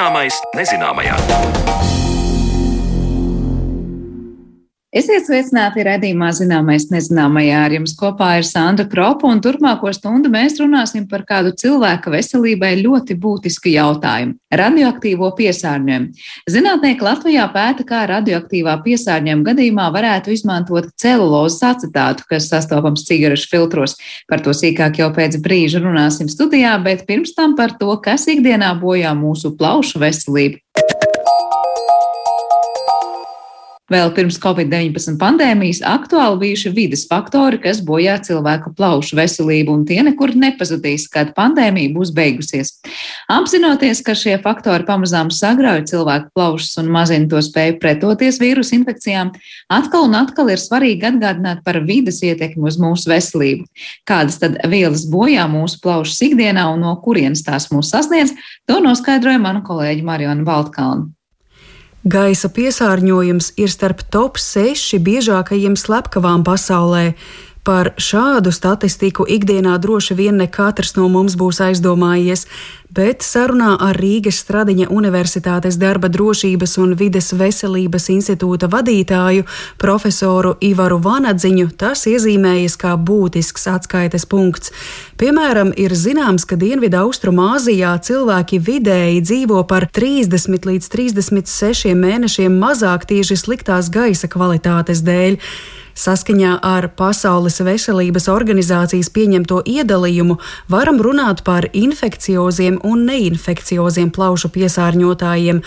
Zināmais nezināmajā. Esiet sveicināti redzījumā zināmais nezināmajā. Ar jums kopā ir Sandra Kropa, un turpmāko stundu mēs runāsim par kādu cilvēka veselībai ļoti būtisku jautājumu - radioaktīvo piesārņojumu. Zinātnieki Latvijā pēta, kā radioaktīvā piesārņojuma gadījumā varētu izmantot celulozes acetātu, kas sastopams cigarešu filtros. Par to sīkāk jau pēc brīža runāsim studijā, bet pirms tam par to, kas ikdienā bojā mūsu plaušu veselību. Vēl pirms Covid-19 pandēmijas aktuāli bijuši vidas faktori, kas bojā cilvēku plaušu veselību, un tie nekur nepazudīs, kad pandēmija būs beigusies. Apzinoties, ka šie faktori pamazām sagrauj cilvēku plaušus un mazina to spēju pretoties vīrusu infekcijām, atkal un atkal ir svarīgi atgādināt par vidas ietekmi uz mūsu veselību. Kādas tad vielas bojā mūsu plaušus ikdienā un no kurienes tās mūs sasniedz, to noskaidroja mana kolēģi Mariona Baltkalna. Gaisa piesārņojums ir starp top 6 biežākajiem slepkavām pasaulē. Par šādu statistiku ikdienā droši vien ne katrs no mums būs aizdomājies, bet sarunā ar Rīgas Stradiņa Universitātes darba drošības un vides veselības institūta vadītāju profesoru Ivaru Vanadziņu tas iezīmējas kā būtisks atskaites punkts. Piemēram, ir zināms, ka Dienvidu Austrumāzijā cilvēki vidēji dzīvo par 30 līdz 36 mēnešiem mazāk tieši sliktās gaisa kvalitātes dēļ. Saskaņā ar Pasaules veselības organizācijas pieņemto iedalījumu varam runāt par infekcioziem un neinfekcioziem plaušu piesārņotājiem.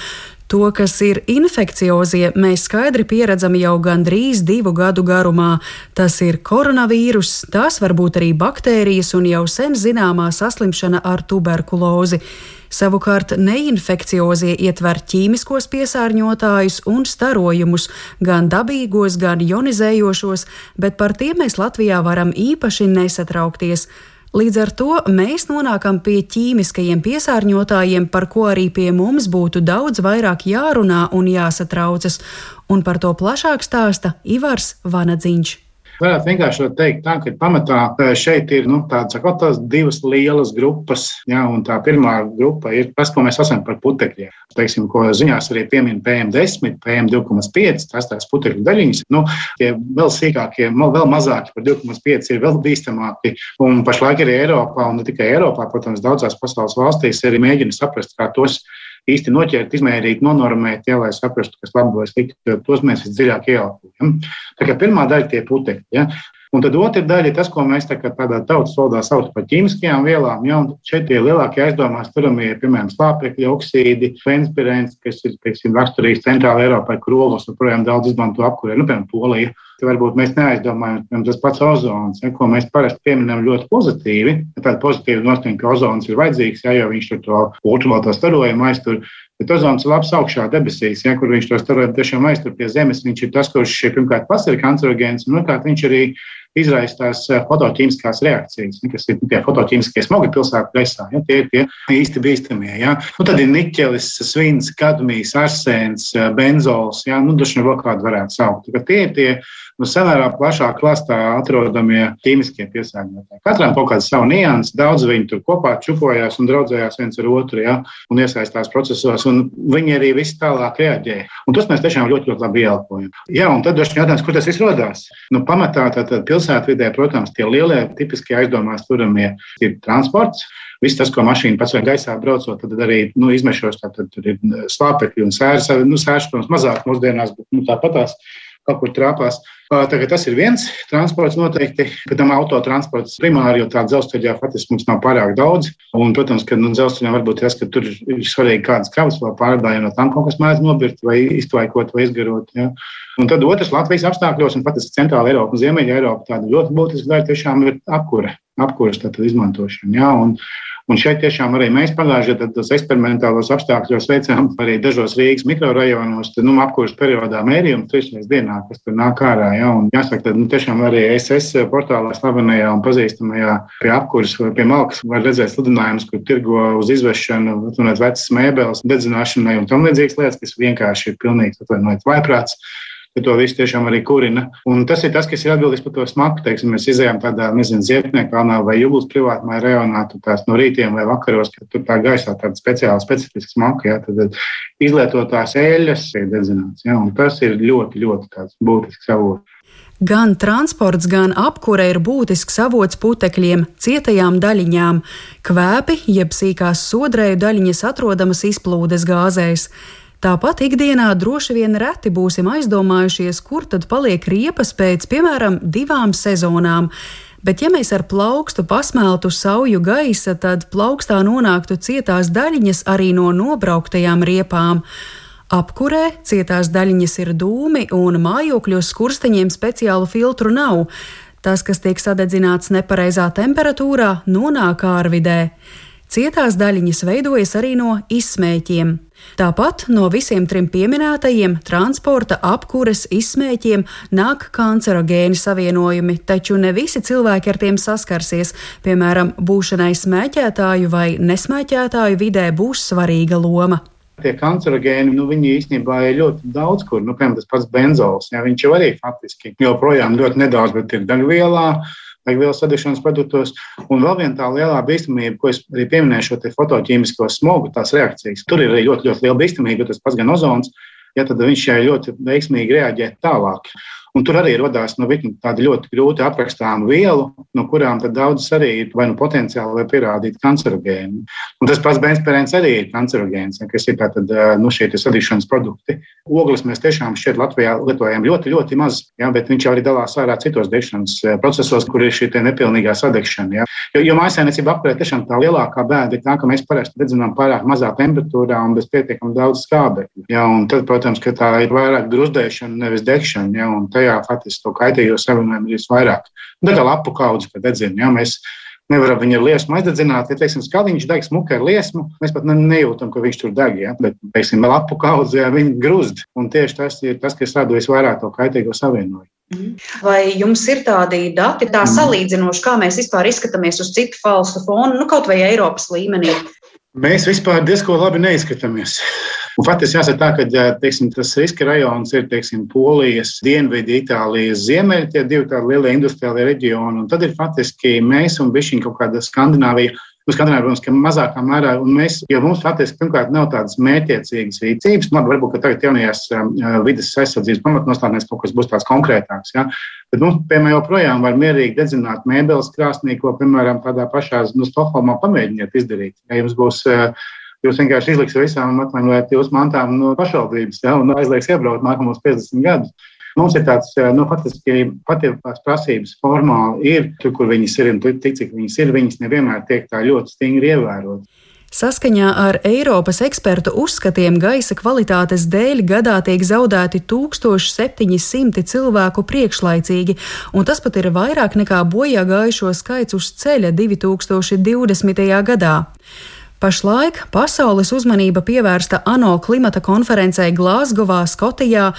To, kas ir infekciozie, mēs skaidri pieredzam jau gandrīz divu gadu garumā. Tas ir koronavīrus, tās var būt arī baktērijas un jau sen zināmā saslimšana ar tuberkulozi. Savukārt neinfekciozie ietver ķīmiskos piesārņotājus un starojumus, gan dabīgos, gan jonizējošos, bet par tiem mēs Latvijā varam īpaši nesatraukties. Līdz ar to mēs nonākam pie ķīmiskajiem piesārņotājiem, par ko arī pie mums būtu daudz vairāk jārunā un jāsatraucas, un par to plašāk stāsta Ivars Vanadziņš varētu vienkārši teikt, tā, ka pamatā šeit ir nu, tādas, tādas divas lielas grupas. Jā, tā pirmā grupa ir tas, ko mēs saucam par putekļiem. Teiksim, ko ziņās arī piemin PM10, PM2,5, tās tās putekļu daļiņas. Nu, tie vēl sīkākie, vēl mazāki par 2,5 ir vēl bīstamāki. Un pašlaik arī Eiropā, un ne tikai Eiropā, protams, daudzās pasaules valstīs arī mēģina saprast, kā tos īsti noķert, izmērīt, nonormēt, ja, lai saprastu, kas labi vai slikti. Tos mēs visdziļāk ieelpojam. Tā kā pirmā daļa tie putekļi. Ja. Un tad otra daļa ir tas, ko mēs tā tādā tautas valodā saucam par ķīmiskajām vielām. Ja, šeit tie lielākie aizdomās turamie ir, piemēram, slāpekļa oksīdi, fenspirēns, kas ir teiksim, raksturīgs centrāla Eiropai, kur olas joprojām daudz izmanto apkurē, nu, piemēram, Polija. Varbūt mēs neaizdomājamies, tas pats ozons, ja, ko mēs parasti pieminam ļoti pozitīvi. Tāda pozitīva noskaņa, ka ozons ir vajadzīgs, ja, jo viņš to ultravioleto starojumu aiztur. Bet ozons ir labs augšā debesīs, ja, kur viņš to starojumu tiešām aiztur pie zemes. Viņš ir tas, kurš pirmkārt pats ir kancerogēns, un otrkārt viņš arī izraisa tās eh, fotoķīmiskās reakcijas, kas ir tie fotoķīmiskie smogi pilsētā gaisā. Ja, tie ir tie īsti bīstamie. Ja. Nu, tad ir niķelis, svins, kadmijs, arsēns, eh, benzols. Ja, nu, dažni vēl kādu varētu saukt. Tie ir tie nu, samērā plašā klāstā atrodamie ķīmiskie piesārņotāji. Katram kaut kāds savs nianses, daudz viņi tur kopā čupojās un draudzējās viens ar otru, ja, un iesaistās procesos, un viņi arī viss tālāk reaģēja. Un tas mēs tiešām ļoti, ļoti labi ieelpojam. Jā, un tad dažs jautājums, kur tas viss radās? Nu, pamatā tātad pilsētvidē, protams, tie lielie tipiskie aizdomās turamie ir transports. Viss tas, ko mašīna pats vai gaisā braucot, tad arī nu, izmešos, tad tur ir slāpekļi un sērs. Nu, sērs, protams, mazāk mūsdienās, bet nu, tāpatās kaut kur trāpās. Tagad tas ir viens transports noteikti, pēc tam autotransports primāri, jo tā dzelzceļā faktiski mums nav pārāk daudz. Un, protams, ka nu, dzelzceļā varbūt tas, ka tur ir svarīgi kādas kravas vēl pārdājumi no tām kaut kas mēdz nobirt vai iztvaikot vai izgarot. Ja. Un tad otrs Latvijas apstākļos, un pat Centrāla Eiropa un Ziemeļa Eiropa, tāda ļoti būtiska daļa tiešām ir apkure, apkures izmantošana. Ja. Un, Un šeit tiešām arī mēs pagājušajā gadā eksperimentālos apstākļos veicām arī dažos Rīgas mikrorajonos, nu, apkurses periodā mērījumu reizes dienā, kas tur nāk ārā. Ja, un jāsaka, tad nu, tiešām arī SS portālā slavenajā un pazīstamajā pie apkurses vai pie malkas var redzēt sludinājumus, kur tirgo uz izvešanu, tunēt vecas mēbeles, dedzināšanai un tam līdzīgas lietas, kas vienkārši ir pilnīgi atvainojiet vaiprāts. Ka to visu tiešām arī kurina. Un tas ir tas, kas ir atbildīgs par to smaku. Teiksim, mēs izējām tādā, nezinu, ziepnieku kalnā vai jūglas privātmā rajonā, tur tās no rītiem vai vakaros, kad tur tā gaisā tāda speciāla, specifiska smaka, ja, tad izlietotās eļļas ir dedzināts. Ja, un tas ir ļoti, ļoti būtisks avots. Gan transports, gan apkure ir būtisks avots putekļiem, cietajām daļiņām. Kvēpi, jeb sīkās sodrēju daļiņas atrodamas izplūdes gāzēs. Tāpat ikdienā droši vien reti būsim aizdomājušies, kur tad paliek riepas pēc, piemēram, divām sezonām. Bet, ja mēs ar plaukstu pasmeltu sauju gaisa, tad plaukstā nonāktu cietās daļiņas arī no nobrauktajām riepām. Apkurē cietās daļiņas ir dūmi, un mājokļos skursteņiem speciālu filtru nav. Tas, kas tiek sadedzināts nepareizā temperatūrā, nonāk ārvidē. Cietās daļiņas veidojas arī no izsmēķiem. Tāpat no visiem trim pieminētajiem transporta, apkures, izsmēķiem nāk kancerogēni savienojumi, taču ne visi cilvēki ar tiem saskarsies. Piemēram, būšanai smēķētāju vai nesmēķētāju vidē būs svarīga loma. Tie kancerogēni, nu, viņi īstenībā ir ļoti daudz, kur, nu, piemēram, tas pats benzols, jā, viņš jau arī faktiski joprojām ļoti nedaudz, bet ir degvielā, degvielas sadegšanas produktos. Un vēl viena tā lielā bīstamība, ko es arī pieminēju, šo fotoķīmisko smogu, tās reakcijas. Tur ir ļoti, ļoti liela bīstamība, jo tas pats gan ozons, ja tad viņš šai ļoti veiksmīgi reaģē tālāk. Un tur arī radās nu, tāda ļoti grūti aprakstāma viela, no kurām daudzas arī ir vai nu potenciāli vai pierādīti kancerogēni. Un tas pats benzpērēns arī ir kancerogēns, kas ir tātad, nu, šie sadīšanas produkti. Ogles mēs tiešām šeit Latvijā lietojam ļoti, ļoti maz, ja, bet viņš arī dalās ārā citos degšanas procesos, kur ir šī nepilnīgā sadegšana. Ja. Jo, jo mājasēmniecība apkurē tiešām tā lielākā bēda ir tā, ka mēs parasti dedzinām pārāk mazā temperatūrā un bez pietiekami daudz skābekļa. Ja, tad, protams, ka tā ir vairāk gruzdēšana, nevis degšana. Ja, tajā faktiski to kaitīgo savienojumu ir visvairāk. Tā kā lapu kaudze, kad dedzina, ja mēs nevaram viņu ar liesmu aizdedzināt. Ja, teiksim, skaliņš deg smuki ar liesmu, mēs pat ne, nejūtam, ka viņš tur deg. Ja? Bet, teiksim, lapu kaudze, ja, viņi grūst. Un tieši tas ir tas, kas rada visvairāk to kaitīgo savienojumu. Mhm. Vai jums ir tādi dati, tā mhm. salīdzinoši, kā mēs vispār izskatāmies uz citu valstu fonu, nu, kaut vai Eiropas līmenī? Mēs vispār diezgan labi neizskatāmies. Faktiski jāsaka tā, ka teiksim, tas riska rajons ir teiksim, Polijas, Dienvidu, Itālijas ziemeļi, tie divi tādi lielie industriālie reģioni. Un tad ir faktiski mēs un bišķiņ kaut kāda Skandināvija. Nu, Skandināvija, protams, ka mazākā mērā, un mēs, jo mums faktiski pirmkārt nav tādas mērķiecīgas rīcības, nu, labi, varbūt tagad jaunajās uh, vidas aizsardzības pamatnostādnēs kaut kas būs tāds konkrētāks. Ja? Bet mums, piemēram, joprojām var mierīgi dedzināt mēbeles krāsnī, ko, piemēram, tādā pašā nu, Stokholmā pamēģiniet izdarīt. Ja jums būs uh, Jūs vienkārši izliksiet visām atvainojiet jūsu mantām no pašvaldības ja, un aizliegs iebraukt nākamos 50 gadus. Mums ir tāds, nu, faktiski patiesās prasības formāli ir tur, kur viņas ir un tik, cik viņas ir, viņas nevienmēr tiek tā ļoti stingri ievērotas. Saskaņā ar Eiropas ekspertu uzskatiem gaisa kvalitātes dēļ gadā tiek zaudēti 1700 cilvēku priekšlaicīgi, un tas pat ir vairāk nekā bojā gājušo skaits uz ceļa 2020. gadā. Pašlaik pasaules uzmanība pievērsta ANO klimata konferencē Glāzgovā, Skotijā,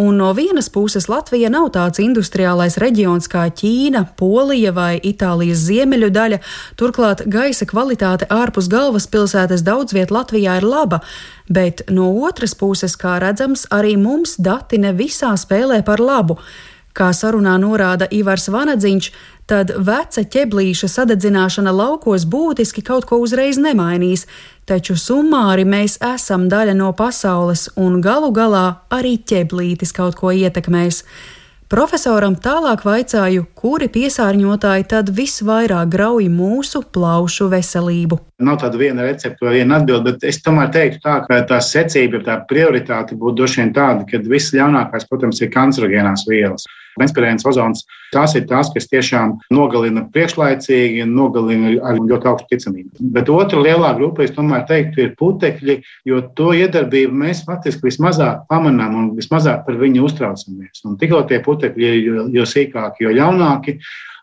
un no vienas puses Latvija nav tāds industriālais reģions kā Ķīna, Polija vai Itālijas ziemeļu daļa, turklāt gaisa kvalitāte ārpus galvaspilsētas daudz viet Latvijā ir laba, bet no otras puses, kā redzams, arī mums dati ne visā spēlē par labu. Kā sarunā norāda Ivars Vanadziņš, tad veca ķeblīša sadedzināšana laukos būtiski kaut ko uzreiz nemainīs, taču summāri mēs esam daļa no pasaules un galu galā arī ķeblītis kaut ko ietekmēs. Profesoram tālāk vaicāju, kuri piesārņotāji tad visvairāk grauj mūsu plaušu veselību. Nav tāda viena recepte vai viena atbilde, bet es tomēr teiktu, tā, ka tā secība, tā prioritāte būtu droši vien tāda, ka viss ļaunākais, protams, ir kancerogēnās vielas. Benzpirēns, ozons, tās ir tās, kas tiešām nogalina priekšlaicīgi un nogalina ar ļoti augstu ticamību. Bet otra lielā grupa, es tomēr teiktu, ir putekļi, jo to iedarbību mēs faktiski vismazāk pamanām un vismazāk par viņu uztraucamies. Un tikko tie putekļi ir jo, jo sīkāki, jo ļaunāki.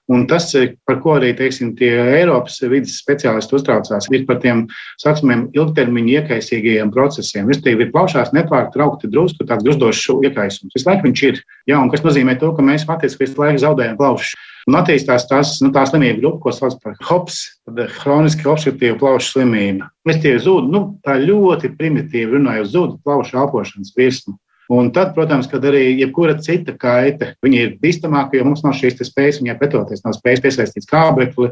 Un tas, par ko arī teiksim, tie Eiropas vidas speciālisti uztraucās, ir par tiem saucamiem ilgtermiņa iekaisīgajiem procesiem. Respektīvi, ir plaušās nepārtraukti drusku tāds gruzdošs iekaisums. Visu laiku viņš ir. Jā, un kas nozīmē to, ka mēs faktiski visu laiku zaudējam plaušas. Un attīstās tās, nu, tā slimība grupa, ko sauc par HOPS, hroniski obstruktīvu plaušu slimību. Mēs tie zūd, nu, tā ļoti primitīvi runājot, zūd plaušu elpošanas virsmu. Un tad, protams, kad arī jebkura cita kaita, viņa ir bīstamāka, jo mums nav šīs spējas viņai pretoties, nav spējas piesaistīt skābekli.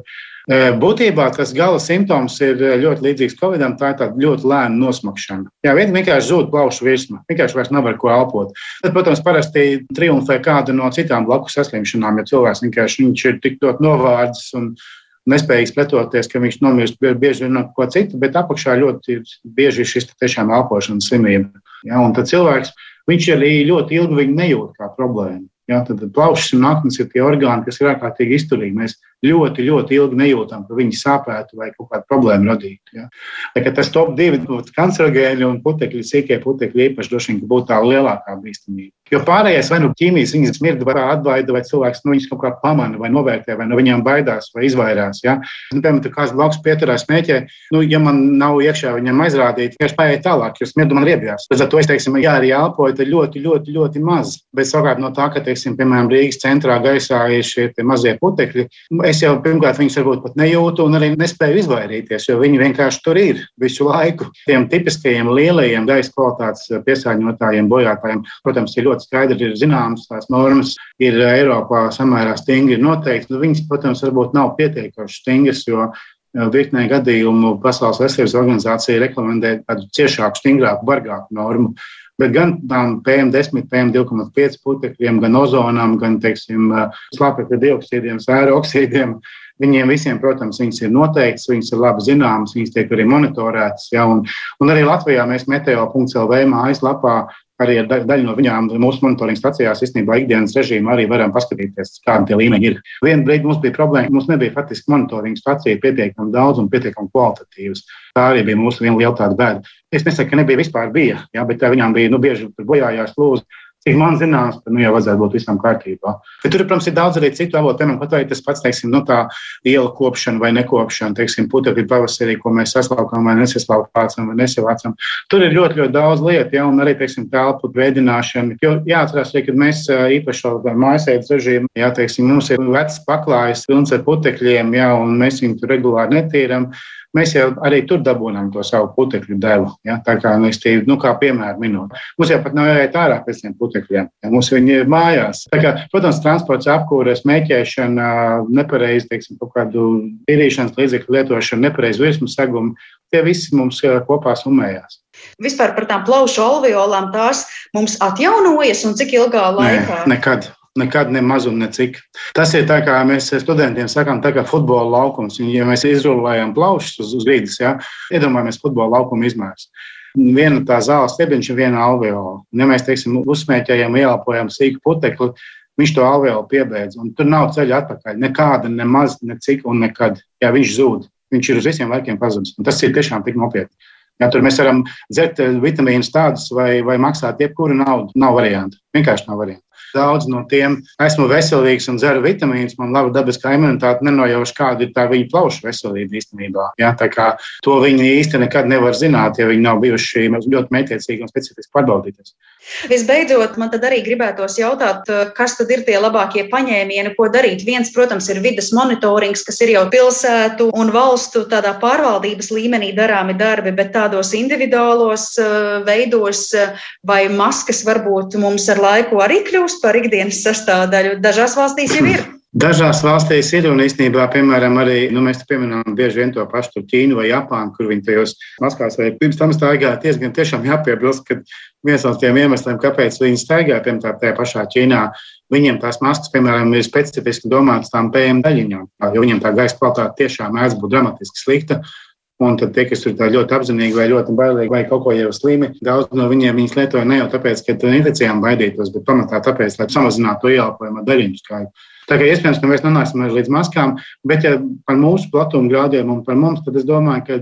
Būtībā tas gala simptoms ir ļoti līdzīgs Covidam. Tā ir ļoti lēna nosmakšana. Jā, vienkārši zūd plaušu virsma. Vienkārši vairs nevar ko elpot. Tad, protams, parasti triumfē kāda no citām blakus saslimšanām, ja cilvēks vienkārši ir tik ļoti novārdzis un nespējīgs pretoties, ka viņš nomirst bieži vien no ko citu, bet apakšā ļoti bieži ir šis tiešām elpošanas slimība. Ja, un tad cilvēks, viņš arī ļoti ilgi nejūt kā problēmu. Ja, tad plaušas un aknas ir tie orgāni, kas ir ārkārtīgi izturīgi. Mēs ļoti, ļoti ilgi nejūtam, ka viņi sāpētu vai kaut kādu problēmu radītu. Ja. Tā, tas top divi kancerogēni un putekļi, sīkie putekļi īpaši droši vien būtu tā lielākā bīstamība. Jo pārējais vai nu ķīmijas viņas smirda, vai atbaida, vai cilvēks nu, viņus kaut kā pamana, vai novērtē, vai no viņiem baidās, vai izvairās. Ja? Nu, piemēram, kāds blakus pieturās smēķē, nu, ja man nav iekšā viņam aizrādīt, viņš paiet tālāk, jo smirda man riebjās. Līdz ar to es teiksim, jā, arī elpoju, tad ļoti, ļoti, ļoti maz. Bet savukārt no tā, ka, teiksim, piemēram, Rīgas centrā gaisā ir šie mazie putekļi, es jau pirmkārt viņus varbūt pat nejūtu un arī nespēju izvairīties, jo viņi vienkārši tur ir visu laiku. Tiem tipiskajiem lielajiem gaisa kvalitātes piesārņotājiem, bojātājiem, protams, ir ļoti skaidri ir zināmas, tās normas ir Eiropā samērā stingri noteikti. Viņas, protams, varbūt nav pietiekoši stingras, jo uh, virknē gadījumu Pasaules veselības organizācija rekomendē tādu ciešāku, stingrāku, bargāku normu. Bet gan tām PM10, PM2,5 putekļiem, gan ozonam, gan slāpekļa dioksīdiem, sēra oksīdiem, Viņiem visiem, protams, viņas ir noteikts, viņas ir labi zināmas, viņas tiek arī monitorētas. Ja, un, un arī Latvijā mēs meteo.lv mājaslapā arī ar daļu no viņām mūsu monitoringa stacijās īstenībā ikdienas režīmā arī varam paskatīties, kāda tie līmeņi ir. Vienu brīdi mums bija problēma, mums nebija faktiski monitoringa stacija pietiekami daudz un pietiekami kvalitatīvas. Tā arī bija mūsu viena liela tāda bēda. Es nesaku, ka nebija vispār bija, ja, bet viņām bija nu, bieži bojājās lūzas. Cik man zināms, tad nu, jau vajadzētu būt visam kārtībā. Bet tur, protams, ir daudz arī citu avotu. Piemēram, pat vai tas pats, teiksim, nu, tā iela kopšana vai nekopšana, teiksim, putekļi pavasarī, ko mēs saslaukām vai nesaslaukām vai nesavācam. Tur ir ļoti, ļoti daudz lietu, ja, un arī, teiksim, telpu veidināšana. Jo jāatcerās, arī, kad mēs īpaši šo mājasēdes režīmu, jā, teiksim, mums ir vecs paklājs pilns ar putekļiem, jā, un mēs viņu tur regulāri netīram mēs jau arī tur dabūjām to savu putekļu devu. Ja? Tā kā mēs tie, nu, kā piemēru minot. Mums jau pat nav jāiet ārā pēc tiem putekļiem, ja mums viņi ir mājās. Kā, protams, transports, apkūre, smēķēšana, nepareizi, teiksim, kaut kādu tīrīšanas līdzekļu lietošana, nepareizi virsmas segumi, tie visi mums kopā summējās. Vispār par tām plaušu alveolām tās mums atjaunojas un cik ilgā laikā? Nē, nekad. Nekad ne maz un ne cik. Tas ir tā, kā mēs studentiem sakām, tā kā futbola laukums. Ja mēs izrullējam plaušas uz, uz grīdas, ja, iedomājamies futbola laukumu izmērus. Viena tā zāles stiebiņš ir viena alveola. Ja mēs, teiksim, uzsmēķējam, ieelpojam sīku putekli, viņš to alveolu piebeidz. Tur nav ceļa atpakaļ. Nekāda, ne maz, ne cik un nekad. Jā, viņš zūd. Viņš ir uz visiem laikiem pazudis. Tas ir tiešām tik nopietni. Ja, tur mēs varam dzert vitamīnus tādus vai, vai maksāt jebkuru naudu. Nav variantu. Vienkārši nav variantu. Daudz no tiem esmu veselīgs un dzeru vitamīnus, man laba dabiskā imunitāte, nenojaušu, kāda ir tā viņa plaušu veselība īstenībā. Ja? To viņi īsti nekad nevar zināt, ja viņi nav bijuši ļoti mētiecīgi un specifiski pārbaudīties. Visbeidzot, man tad arī gribētos jautāt, eh, kas tad ir tie labākie paņēmieni, ko darīt. Viens, protams, ir vidas monitorings, kas ir jau pilsētu un valstu tādā pārvaldības līmenī darāmi darbi, bet tādos individuālos eh, veidos eh, vai maskas varbūt mums ar laiku arī kļūst par ikdienas sastāvdaļu. Dažās valstīs jau ir. Dažās valstīs ir un īstenībā, piemēram, arī nu, mēs pieminām bieži vien to pašu Ķīnu vai Japānu, kur viņi tajos maskās vai pirms tam staigāja. Diezgan tiešām jāpiebilst, ka viens no tiem iemesliem, kāpēc viņi staigāja, piemēram, tajā pašā Ķīnā, viņiem tās maskas, piemēram, ir specifiski domātas tām PM daļiņām, jo viņiem tā gaisa kvalitāte tiešām mēdz būt dramatiski slikta. Un tad tie, kas ir ļoti apzinīgi vai ļoti bailīgi vai kaut ko jau slimi, daudz no viņiem viņas lietoja ne jau tāpēc, ka no infekcijām baidītos, bet pamatā tāpēc, lai samazinātu to ieelpojumu daļiņu skaitu. Tā kā iespējams, ka mēs nonāksim līdz maskām, bet ja par mūsu platumu grādiem un par mums, tad es domāju, ka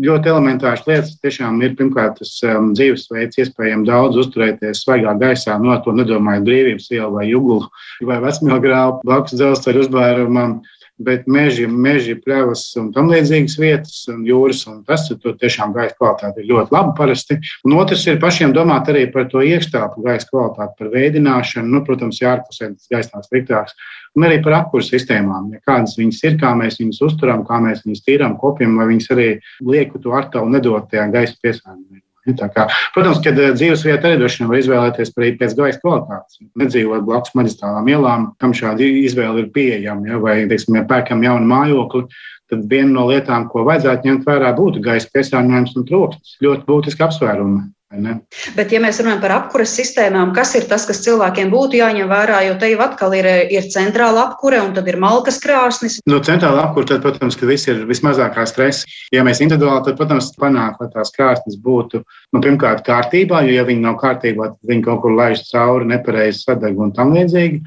ļoti elementāras lietas tiešām ir pirmkārt tas um, dzīvesveids, iespējams daudz uzturēties svaigā gaisā, no to nedomājot brīvības ielu vai jugulu vai vecmilgrāvu blakus dzelzceļa uzbērumam bet meži, meži pļavas un tam līdzīgas vietas, un jūras, un tas tur tiešām gaisa kvalitāte ir ļoti laba parasti. Un otrs ir pašiem domāt arī par to iekštāpu gaisa kvalitāti, par veidināšanu, nu, protams, jārpusē tas gaisa nav sliktāks, un arī par apkuru sistēmām, ja kādas viņas ir, kā mēs viņus uzturam, kā mēs viņus tīram, kopjam, vai viņas arī lieku to ar tavu nedot tajā gaisa piesārņojumā. Kā, protams, ka dzīves vieta arī droši vien var izvēlēties arī pēc gaisa kvalitātes. Nedzīvot blakus maģistrālām ielām, kam šāda izvēle ir pieejama. Ja, vai, teiksim, ja pērkam jaunu mājokli, tad viena no lietām, ko vajadzētu ņemt vērā, būtu gaisa piesārņojums un troksnis. Ļoti būtiski apsvērumi. Bet, ja mēs runājam par apkures sistēmām, kas ir tas, kas cilvēkiem būtu jāņem vērā, jo te jau atkal ir, ir centrāla apkure un tad ir malkas krāsnis? No centrāla apkure, tad, protams, ka viss ir vismazākā stresa. Ja mēs individuāli, tad, protams, panākt, lai tās krāsnes būtu nu, pirmkārt kārtībā, jo, ja viņi nav kārtībā, tad viņi kaut kur laiž cauri, nepareizi sadeg un tam līdzīgi.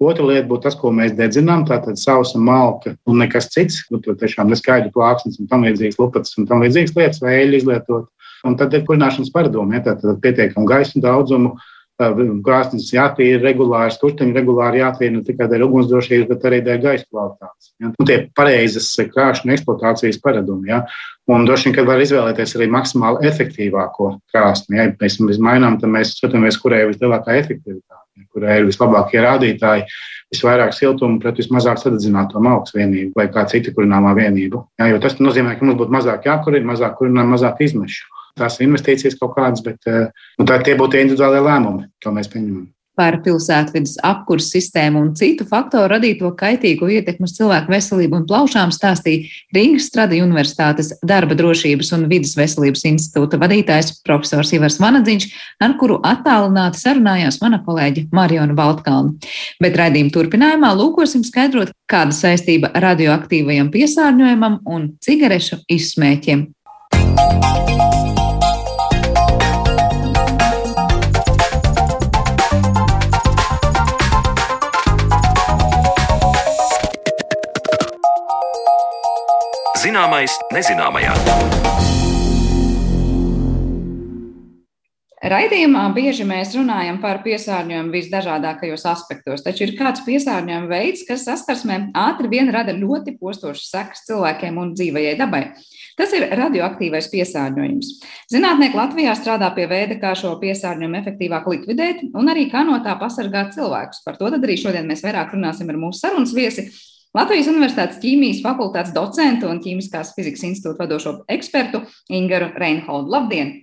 Otra lieta būtu tas, ko mēs dedzinām, tātad sausa malka un nekas cits. Nu, tur tiešām neskaidrs plāksnes un tam līdzīgas lupatas un tam līdzīgas lietas, vai eļļu izlietot. Un tad ir kurināšanas paradumi, ja tātad pietiekam gaisa daudzumu. Krāsnes jātīra regulāri, skursteņi regulāri jātīra ne tikai dēļ ugunsdrošības, bet arī dēļ gaisa kvalitātes. Ja? Un tie pareizas krāšņu eksploatācijas paradumi. Ja? Un droši vien, ka var izvēlēties arī maksimāli efektīvāko krāsni. Ja mēs mainām, tad mēs skatāmies, kurai ir vislielākā efektivitāte kurai ir vislabākie rādītāji, visvairāk siltuma pret vismazāk sadedzināto malku vienību vai kā cita kurināmā vienība. Jā, jo tas nozīmē, ka mums būtu mazāk jākurina, mazāk kurināma, mazāk izmešu. Tās ir investīcijas kaut kādas, bet eh, nu, tā, tie būtu individuālie lēmumi, ko mēs pieņemam par pilsētvidas apkursu sistēmu un citu faktoru radīto kaitīgo ietekmi uz cilvēku veselību un plaušām stāstīja Rīgas Strada Universitātes darba drošības un vidas veselības institūta vadītājs profesors Ivars Vanadziņš, ar kuru attālināti sarunājās mana kolēģe Mariona Baltkalna. Bet raidījuma turpinājumā lūkosim skaidrot, kāda saistība radioaktīvajam piesārņojumam un cigarešu izsmēķiem. Zināmais nezināmajā. Raidījumā bieži mēs runājam par piesārņojumu visdažādākajos aspektos, taču ir kāds piesārņojuma veids, kas saskarsmē ātri vien rada ļoti postošas sekas cilvēkiem un dzīvajai dabai. Tas ir radioaktīvais piesārņojums. Zinātnieki Latvijā strādā pie veida, kā šo piesārņojumu efektīvāk likvidēt un arī kā no tā pasargāt cilvēkus. Par to arī šodien mēs vairāk runāsim ar mūsu sarunas viesi Latvijas Universitātes ķīmijas fakultātes docentu un ķīmiskās fizikas institūta vadošo ekspertu Ingaru Reinholdu. Labdien!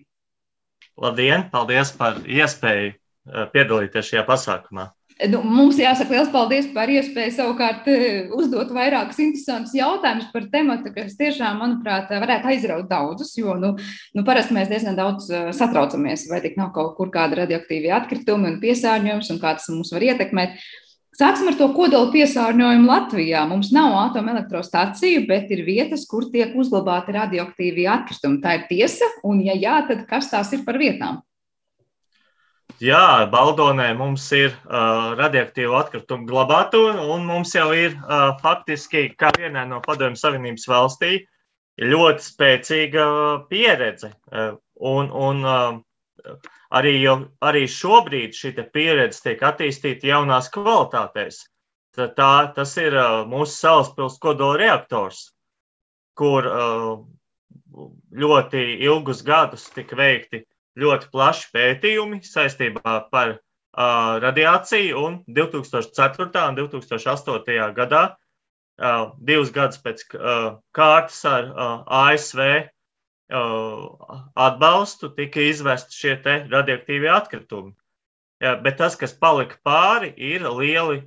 Labdien! Paldies par iespēju eh, piedalīties šajā pasākumā. Nu, mums jāsaka liels paldies par iespēju savukārt eh, uzdot vairākus interesantus jautājumus par tematu, kas tiešām, manuprāt, varētu aizraut daudzus, jo nu, nu, parasti mēs diezgan daudz eh, satraucamies, vai tik nav kaut kur kāda radioaktīva atkrituma un piesārņojums un kā tas mūs var ietekmēt. Sāksim ar to kodola piesārņojumu Latvijā. Mums nav atomelektrostaciju, bet ir vietas, kur tiek uzglabāti radioaktīvi atkritumi. Tā ir tiesa, un ja jā, tad kas tās ir par vietām? Jā, Baldonē mums ir uh, radioaktīvu atkritumu glabātūra, un mums jau ir uh, faktiski, kā vienā no Padomju Savienības valstī, ļoti spēcīga pieredze. Uh, un, un, uh, arī, arī šobrīd šī pieredze tiek attīstīta jaunās kvalitātēs. Tā, tas ir uh, mūsu salaspils kodola reaktors, kur uh, ļoti ilgus gadus tika veikti ļoti plaši pētījumi saistībā par uh, radiāciju, un 2004. un 2008. gadā, divus gadus pēc kārtas ar ASV atbalstu tika izvesti šie radioaktīvie atkritumi. Jā, bet tas, kas palika pāri, ir lieli,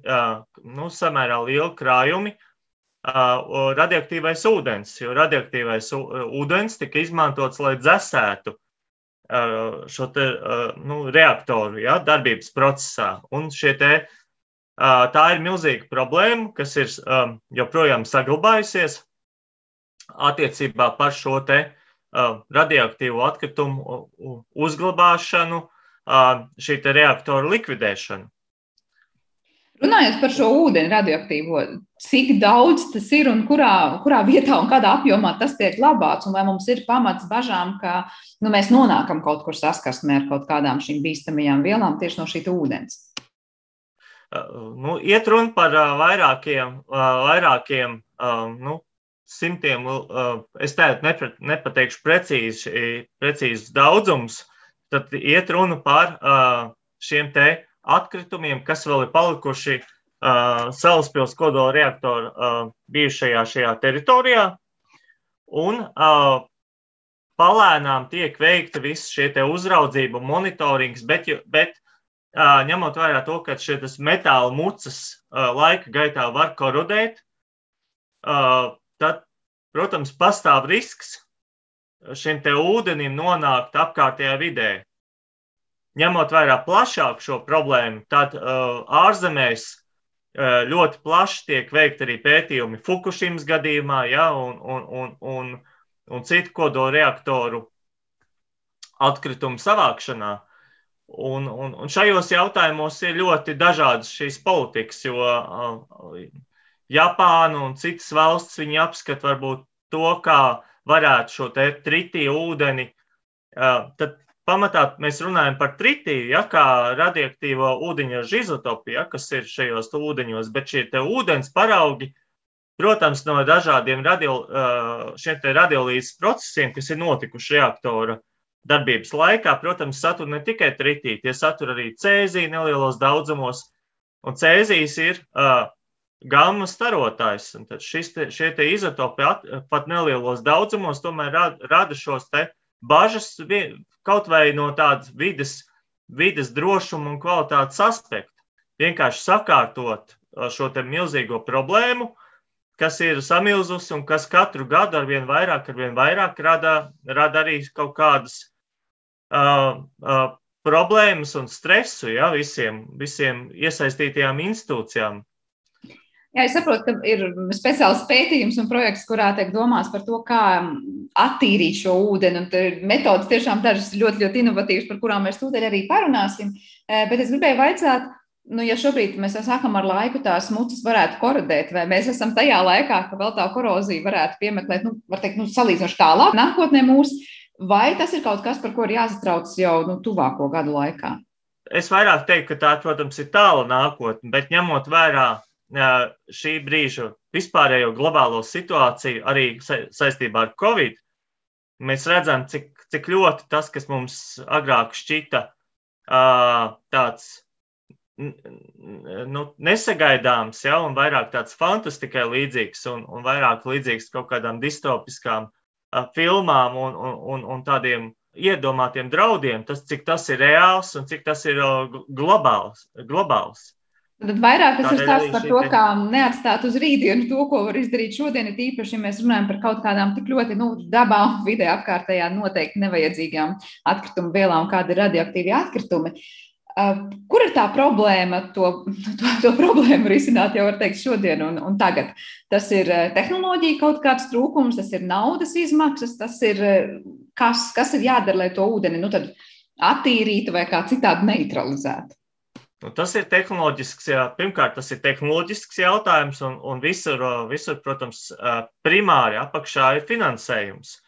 nu, samērā lieli krājumi radioaktīvais ūdens, jo radioaktīvais ūdens tika izmantots, lai dzēsētu šo te, nu, reaktoru ja, darbības procesā. Un te, tā ir milzīga problēma, kas ir joprojām saglabājusies attiecībā par šo te uh, radioaktīvo atkritumu uzglabāšanu, šī reaktora likvidēšanu. Runājot par šo ūdeni radioaktīvo, cik daudz tas ir un kurā, kurā vietā un kādā apjomā tas tiek glabāts, un vai mums ir pamats bažām, ka nu, mēs nonākam kaut kur saskarsmē ar kaut kādām šīm bīstamajām vielām tieši no šī ūdens? Nu, iet runa par vairākiem, vairākiem nu, simtiem, es tādu nepateikšu precīzi, precīzus daudzumus, tad iet runa par šiem te atkritumiem, kas vēl ir palikuši Salaspils kodola reaktora bijušajā šajā teritorijā. Un palēnām tiek veikta viss šie uzraudzība, monitorings, bet, bet ņemot vērā to, ka šis metāla mucas laika gaitā var korodēt, tad, protams, pastāv risks šim te ūdenim nonākt apkārtējā vidē. Ņemot vērā plašāk šo problēmu, tad ārzemēs ļoti plaši tiek veikti arī pētījumi Fukushimas gadījumā, ja, un, un, un, un, un citu kodolreaktoru atkritumu savākšanā. Un, un, un šajos jautājumos ir ļoti dažādas šīs politikas, jo uh, Japāna un citas valsts viņi apskata varbūt to, kā varētu šo te tritīju ūdeni. Tad pamatā mēs runājam par tritīju, ja, kā radioaktīvo ūdeņraža izotopiju, ja, kas ir šajos ūdeņos, bet šie te ūdens paraugi, protams, no dažādiem radio, šiem te radiolīzes procesiem, kas ir notikuši reaktora darbības laikā, protams, satur ne tikai tritīti, tie satur arī cēziju nelielos daudzumos, un cēzijas ir uh, gamma starotājs. Šis te, šie te izotopi at, pat nelielos daudzumos tomēr rada, rada šos te bažas kaut vai no tādas vides, vides drošuma un kvalitātes aspekta. Vienkārši sakārtot šo te milzīgo problēmu, kas ir samilzusi un kas katru gadu ar vien vairāk, ar vien vairāk rada, rada arī kaut kādas uh, uh, problēmas un stresu ja, visiem, visiem iesaistītajām institūcijām. Jā, es saprotu, ka ir speciāls pētījums un projekts, kurā tiek domāts par to, kā attīrīt šo ūdeni. Un metodas tiešām dažas ļoti, ļoti inovatīvas, par kurām mēs tūdaļ arī parunāsim. Bet es gribēju vaicāt, nu, ja šobrīd mēs sākam ar laiku, tās mucas varētu korodēt, vai mēs esam tajā laikā, ka vēl tā korozija varētu piemeklēt, nu, var teikt, nu, salīdzinoši tālāk nākotnē mūsu Vai tas ir kaut kas, par ko ir jāsatrauc jau nu, tuvāko gadu laikā? Es vairāk teiktu, ka tā, protams, ir tāla nākotne, bet ņemot vērā šī brīža vispārējo globālo situāciju, arī saistībā ar Covid, mēs redzam, cik, cik ļoti tas, kas mums agrāk šķita tāds nu, nesagaidāms, ja, un vairāk tāds fantastikai līdzīgs, un, un vairāk līdzīgs kaut kādām distopiskām filmām un, un, un tādiem iedomātiem draudiem, tas, cik tas ir reāls un cik tas ir globāls. globāls. Tad vairāk tas ir stāsts par to, kā neatstāt uz rītdienu to, ko var izdarīt šodien, ir īpaši, ja mēs runājam par kaut kādām tik ļoti nu, dabā un vidē apkārtējā noteikti nevajadzīgām atkritumu vielām, kāda ir radioaktīvi atkritumi. Uh, Kur ir tā problēma, to, to, to problēmu risināt jau var teikt šodien un, un tagad? Tas ir tehnoloģija kaut kāds trūkums, tas ir naudas izmaksas, tas ir kas, kas ir jādara, lai to ūdeni nu, attīrītu vai kā citādi neutralizētu. Nu, tas ir tehnoloģisks, jā. pirmkārt, tas ir tehnoloģisks jautājums, un, un visur, visur, protams, primāri apakšā ir finansējums.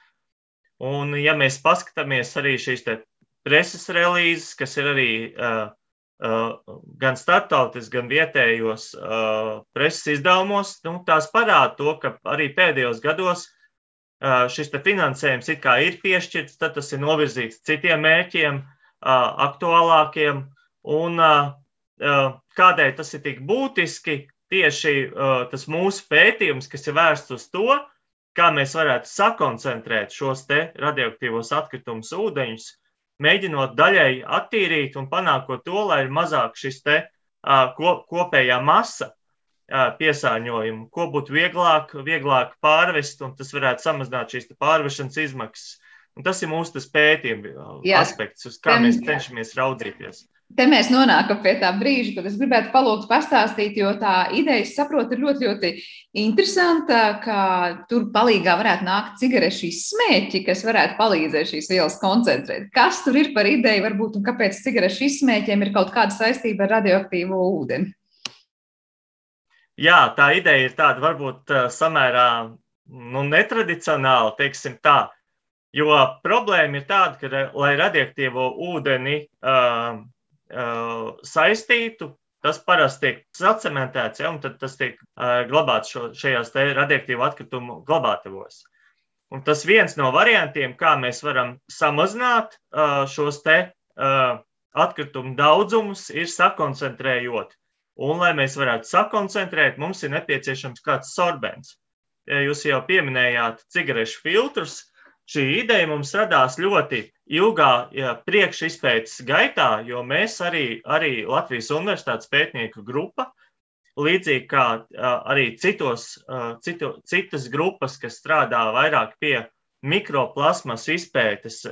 Un, ja mēs paskatāmies arī šīs preses relīzes, kas ir arī uh, uh, gan starptautiski, gan vietējos uh, preses izdevumos, nu, tās parāda to, ka arī pēdējos gados uh, šis finansējums ir piešķirts, tad tas ir novirzīts citiem mērķiem, uh, aktuālākiem. Un uh, uh, kādēļ tas ir tik būtiski? Tieši uh, tas mūsu pētījums, kas ir vērsts uz to, kā mēs varētu sakoncentrēt šos radioaktīvos atkritumus ūdeņus, mēģinot daļēji attīrīt un panākot to, lai ir mazāk šis te kopējā masa piesārņojumu, ko būtu vieglāk, vieglāk pārvest, un tas varētu samazināt šīs pārvešanas izmaksas. Un tas ir mūsu pētījuma aspekts, uz kā mēs cenšamies raudzīties. Te mēs nonākam pie tā brīža, kad es gribētu palūgt pastāstīt, jo tā ideja, es saprotu, ir ļoti, ļoti interesanta, ka tur palīgā varētu nākt cigarešu izsmēķi, kas varētu palīdzēt šīs vielas koncentrēt. Kas tur ir par ideju, varbūt, un kāpēc cigarešu izsmēķiem ir kaut kāda saistība ar radioaktīvo ūdeni? Jā, tā ideja ir tāda varbūt samērā nu, netradicionāla, teiksim tā. Jo problēma ir tāda, ka, lai radioaktīvo ūdeni uh, saistītu. Tas parasti tiek sacementēts, ja, un tas tiek uh, glabāts šo, šajās radioaktīvu atkritumu glabātavos. Un tas viens no variantiem, kā mēs varam samazināt uh, šos te uh, atkritumu daudzumus, ir sakoncentrējot. Un, lai mēs varētu sakoncentrēt, mums ir nepieciešams kāds sorbents. Jūs jau pieminējāt cigarešu filtrus, šī ideja mums radās ļoti ilgā ja, priekšizpētes gaitā, jo mēs arī, arī Latvijas Universitātes pētnieku grupa, līdzīgi kā arī citos, citu, citas grupas, kas strādā vairāk pie mikroplasmas izpētes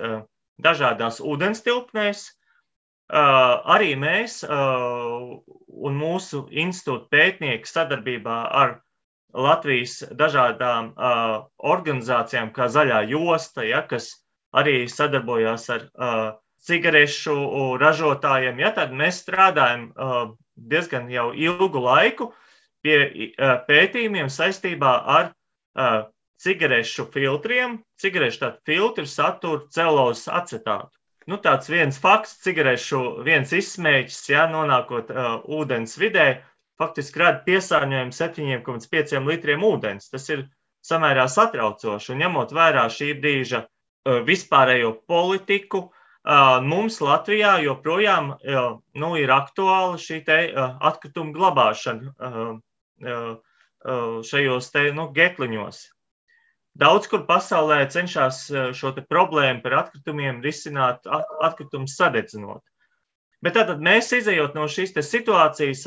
dažādās ūdenstilpnēs, arī mēs un mūsu institūta pētnieki sadarbībā ar Latvijas dažādām uh, organizācijām, kā Zaļā josta, ja, kas arī sadarbojās ar uh, cigarešu ražotājiem. Ja, tad mēs strādājam uh, diezgan jau ilgu laiku pie uh, pētījumiem saistībā ar uh, cigarešu filtriem. Cigarešu filtri satur celulozes acetātu. Nu, tāds viens fakts, cigarešu viens izsmēķis, ja nonākot uh, ūdens vidē, faktiski rada piesārņojumu 7,5 litriem ūdens. Tas ir samērā satraucoši. Un ņemot vērā šī brīža vispārējo politiku, mums Latvijā joprojām nu, ir aktuāla šī atkrituma glabāšana šajos te, nu, getliņos. Daudz kur pasaulē cenšas šo problēmu par atkritumiem risināt atkritumus sadedzinot. Bet tātad mēs izējot no šīs situācijas,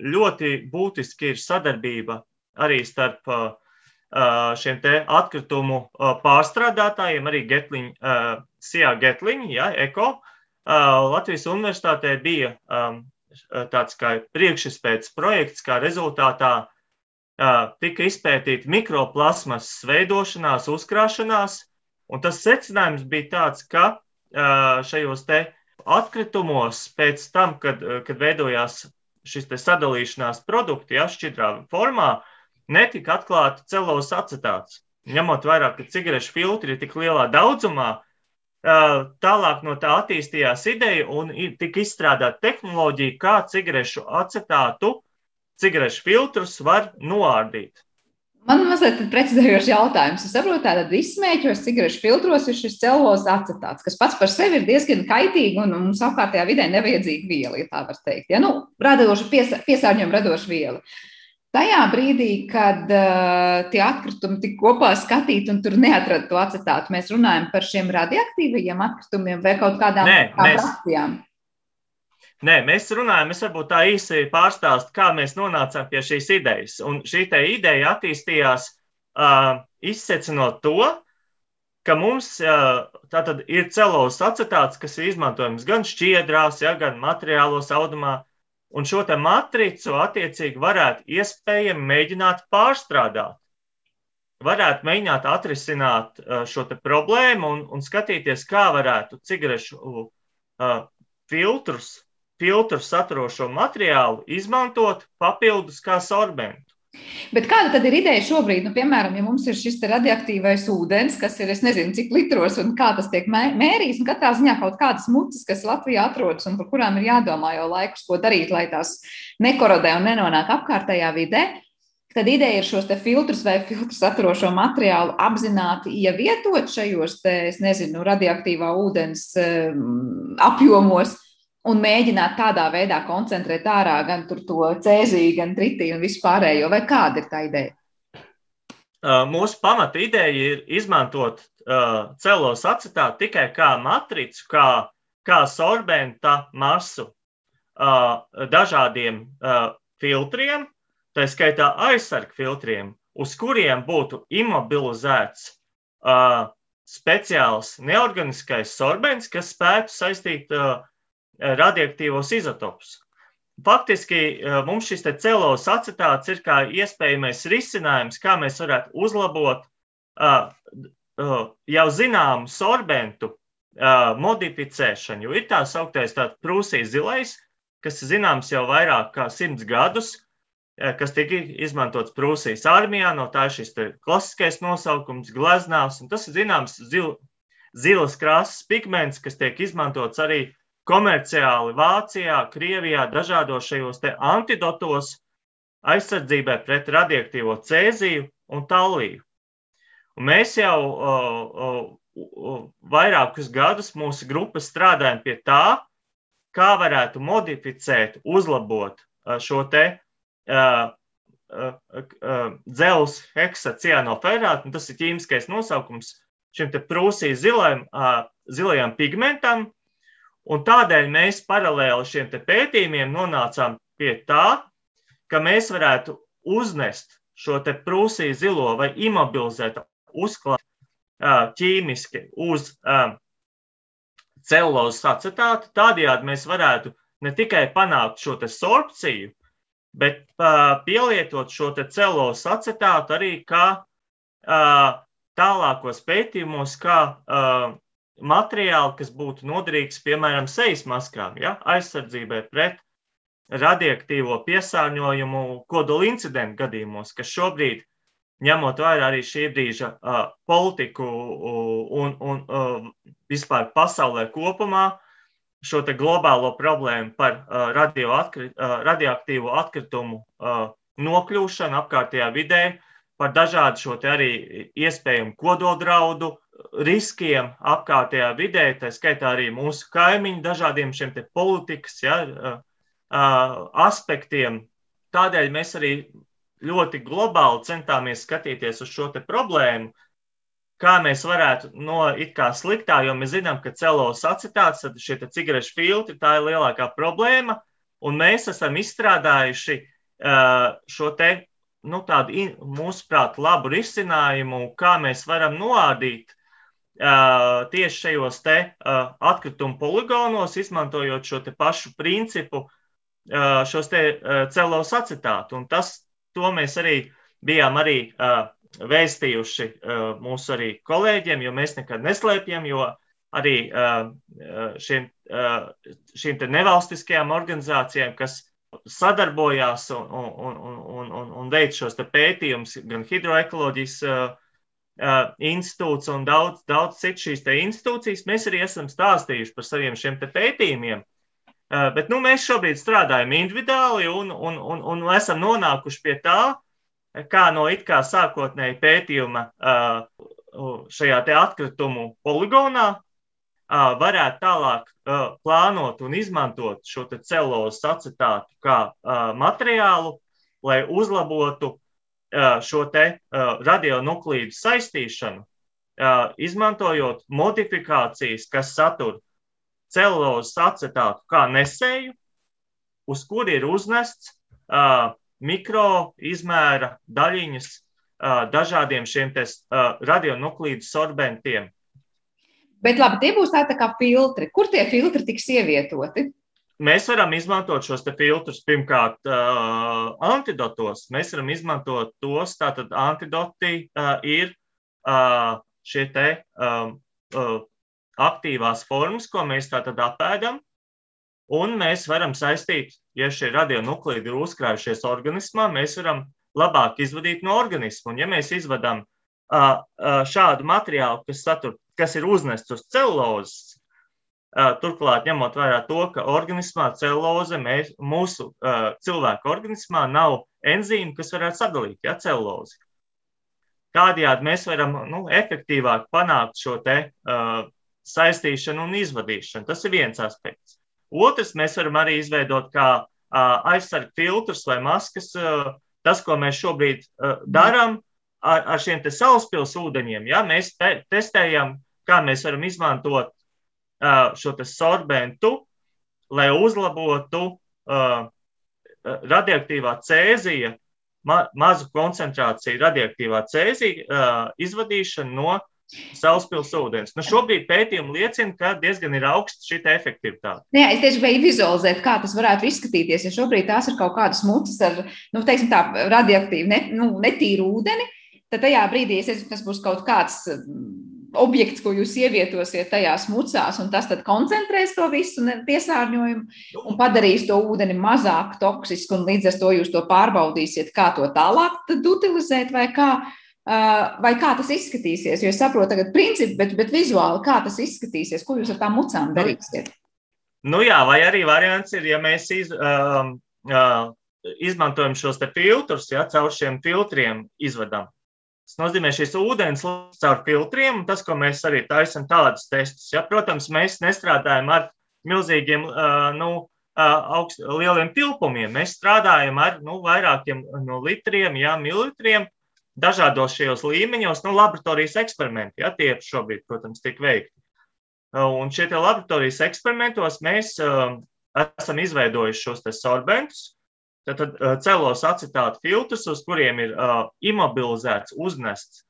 ļoti būtiski ir sadarbība arī starp šiem atkritumu pārstrādātājiem, arī Getliņa, SIA Getliņa, ja, ECO. Latvijas universitātē bija tāds kā priekšizpētes projekts, kā rezultātā tika izpētīta mikroplasmas veidošanās, uzkrāšanās, un tas secinājums bija tāds, ka šajos te atkritumos pēc tam, kad, eh, kad veidojās šis sadalīšanās produkti, ja šķidrā formā, netika atklāta celulozes acetāts. Ņemot vērā, ka cigarešu filtri ir tik lielā daudzumā, eh, tālāk no tā attīstījās ideja un tika izstrādāta tehnoloģija, kā cigarešu acetātu, cigarešu filtrus var noārdīt. Man mazliet precizējošs jautājums. Es saprotu, ka izsmēķos cigarešu filtros ir šis celulozes acetāts, kas pats par sevi ir diezgan kaitīgi un mums apkārtējā vidē nevajadzīga viela, ja tā var teikt. Ja? Nu, radoša, piesa, piesārņojuma radoša viela. Tajā brīdī, kad uh, tie atkritumi tika kopā skatīti un tur neatrada to acetātu, mēs runājam par šiem radioaktīvajiem atkritumiem vai kaut kādām tādām akcijām. Nē, mēs runājam, es varbūt tā īsi pārstāstu, kā mēs nonācām pie šīs idejas. Un šī ideja attīstījās uh, izsecinot to, ka mums uh, tātad ir celulozes acetāts, kas ir izmantojams gan šķiedrās, ja, gan materiālos audumā, un šo matricu attiecīgi varētu iespējami mēģināt pārstrādāt. Varētu mēģināt atrisināt šo problēmu un, un skatīties, kā varētu cigarešu uh, filtrus filtru saturošo materiālu izmantot papildus kā sorbentu. Bet kāda tad ir ideja šobrīd? Nu, piemēram, ja mums ir šis radioaktīvais ūdens, kas ir, es nezinu, cik litros un kā tas tiek mērīts, un katrā ziņā kaut kādas mucas, kas Latvijā atrodas un par kurām ir jādomā jau laikus, ko darīt, lai tās nekorodē un nenonāk apkārtējā vidē, tad ideja ir šos filtrus vai filtru saturošo materiālu apzināti ievietot šajos, te, es nezinu, radioaktīvā ūdens um, apjomos un mēģināt tādā veidā koncentrēt ārā gan to cēziju, gan tritiju un vispārējo, vai kāda ir tā ideja? Mūsu pamata ideja ir izmantot uh, celos acetātu tikai kā matricu, kā, kā sorbenta masu uh, dažādiem uh, filtriem, tā skaitā aizsargu filtriem, uz kuriem būtu imobilizēts uh, speciāls neorganiskais sorbents, kas spētu saistīt uh, radioaktīvos izotopus. Faktiski eh, mums šis celulozes acetāts ir kā iespējamais risinājums, kā mēs varētu uzlabot uh, uh, jau zināmu sorbentu uh, modificēšanu. Jo ir tā sauktais prūsīs zilais, kas zināms jau vairāk kā simts gadus, kas tika izmantots Prūsijas armijā. No tā ir šis klasiskais nosaukums, gleznāvs. Tas ir zināms zil, zilas krāsas pigments, kas tiek izmantots arī komerciāli Vācijā, Krievijā, dažādos šajos antidotos aizsardzībai pret radioaktīvo cēziju un taliju. Un mēs jau uh, uh, vairākus gadus mūsu grupa strādājam pie tā, kā varētu modificēt, uzlabot šo te uh, dzelzs heksacianoferātu, tas ir ķīmiskais nosaukums šim prūsīs zilajam, zilajam pigmentam. Un tādēļ mēs paralēli šiem pētījumiem nonācām pie tā, ka mēs varētu uznest šo prūsīs zilo vai imobilizēt, uzklāt ķīmiski uz celulozes acetātu. Tādējādi mēs varētu ne tikai panākt šo sorpciju, bet pielietot šo celulozes acetātu arī kā tālākos pētījumos, kā materiāli, kas būtu noderīgs, piemēram, sejas maskām, ja? aizsardzībai pret radioaktīvo piesārņojumu kodola incidentu gadījumos, kas šobrīd, ņemot vērā arī šī brīža uh, politiku un, un uh, vispār pasaulē kopumā, šo globālo problēmu par uh, radioatkri, uh, radioaktīvo atkritumu uh, nokļūšanu apkārtējā vidē, uh, par dažādu šo arī iespējamu kodoldraudu, riskiem apkārtējā vidē, tā skaitā arī mūsu kaimiņu dažādiem šiem politikas ja, aspektiem. Tādēļ mēs arī ļoti globāli centāmies skatīties uz šo problēmu, kā mēs varētu no it kā sliktā, jo mēs zinām, ka celos acetāts, tad šie cigarešu filtri, tā ir lielākā problēma, un mēs esam izstrādājuši šo te nu, tādu, mūsuprāt, labu risinājumu, kā mēs varam noādīt tieši šajos te atkritumu poligonos, izmantojot šo te pašu principu, šos te celos acetātu. Un tas, to mēs arī bijām arī vēstījuši mūsu arī kolēģiem, jo mēs nekad neslēpjam, jo arī šiem, uh, šīm nevalstiskajām organizācijām, kas sadarbojās un, un, un, un, un veic šos pētījumus, gan hidroekoloģijas uh, uh, institūts un daudz, daudz citu šīs institūcijas. Mēs arī esam stāstījuši par saviem šiem pētījumiem. Uh, bet nu, mēs šobrīd strādājam individuāli un, un, un, un esam nonākuši pie tā, kā no it kā sākotnēji pētījuma uh, šajā atkritumu poligonā varētu tālāk plānot un izmantot šo celulozes acetātu kā materiālu, lai uzlabotu šo te radionuklīdu saistīšanu, izmantojot modifikācijas, kas satur celulozes acetātu kā nesēju, uz kuri ir uznests mikro izmēra daļiņas dažādiem šiem radionuklīdu sorbentiem, Bet labi, tie būs tādi tā kā filtri. Kur tie filtri tiks ievietoti? Mēs varam izmantot šos filtrus pirmkārt uh, antidotos. Mēs varam izmantot tos. Tātad antidoti uh, ir uh, šie te um, uh, aktīvās formas, ko mēs tātad apēdam. Un mēs varam saistīt, ja šie radionuklīdi ir uzkrājušies organismā, mēs varam labāk izvadīt no organisma. Un ja mēs izvadām uh, uh, šādu materiālu, kas satur kas ir uznests uz celulozes. Turklāt, ņemot vērā to, ka organismā celuloze mēs, mūsu cilvēka organismā nav enzīmu, kas varētu sadalīt ja, celulozi. Tādējādi mēs varam nu, efektīvāk panākt šo te, uh, saistīšanu un izvadīšanu. Tas ir viens aspekts. Otrs, mēs varam arī izveidot kā uh, aizsargu filtrus vai maskas. Uh, tas, ko mēs šobrīd uh, darām ar, ar šiem sauspils ūdeņiem, ja, mēs te, testējam kā mēs varam izmantot šo sorbentu, lai uzlabotu uh, radioaktīvā cēzija, ma mazu koncentrāciju radioaktīvā cēzija uh, izvadīšanu no Sauspils ūdens. Nu, šobrīd pētījumi liecina, ka diezgan ir augsta šī efektivitāte. Jā, es tieši gribēju vizualizēt, kā tas varētu izskatīties. Ja šobrīd tās ir kaut kādas mucas ar, nu, teiksim, tā radioaktīvu, ne, nu, netīru ūdeni, tad tajā brīdī, nezinu, tas būs kaut kāds objekts, ko jūs ievietosiet tajās mucās, un tas koncentrēs to visu piesārņojumu un padarīs to ūdeni mazāk toksisku, un līdz ar to jūs to pārbaudīsiet, kā to tālāk utilizēt vai kā. Vai kā tas izskatīsies? Jo es saprotu, tagad principi, bet, bet vizuāli kā tas izskatīsies, ko jūs ar tām mucām nu, darīsiet? Nu jā, vai arī variants ir, ja mēs iz, uh, uh, izmantojam šos filtrus, ja caur šiem filtriem izvedam Tas nozīmē, šis ūdens caur filtriem, tas, ko mēs arī taisām tādus testus. Ja, protams, mēs nestrādājam ar milzīgiem, nu, augst, lieliem tilpumiem. Mēs strādājam ar nu, vairākiem no litriem, jā, mililitriem. dažādos šajos līmeņos, nu, laboratorijas eksperimenti, ja tie šobrīd, protams, tiek veikti. Un šie laboratorijas eksperimentos mēs esam izveidojuši šos sorbentus, tad uh, celos acetātu filtrus, uz kuriem ir uh, imobilizēts, uznests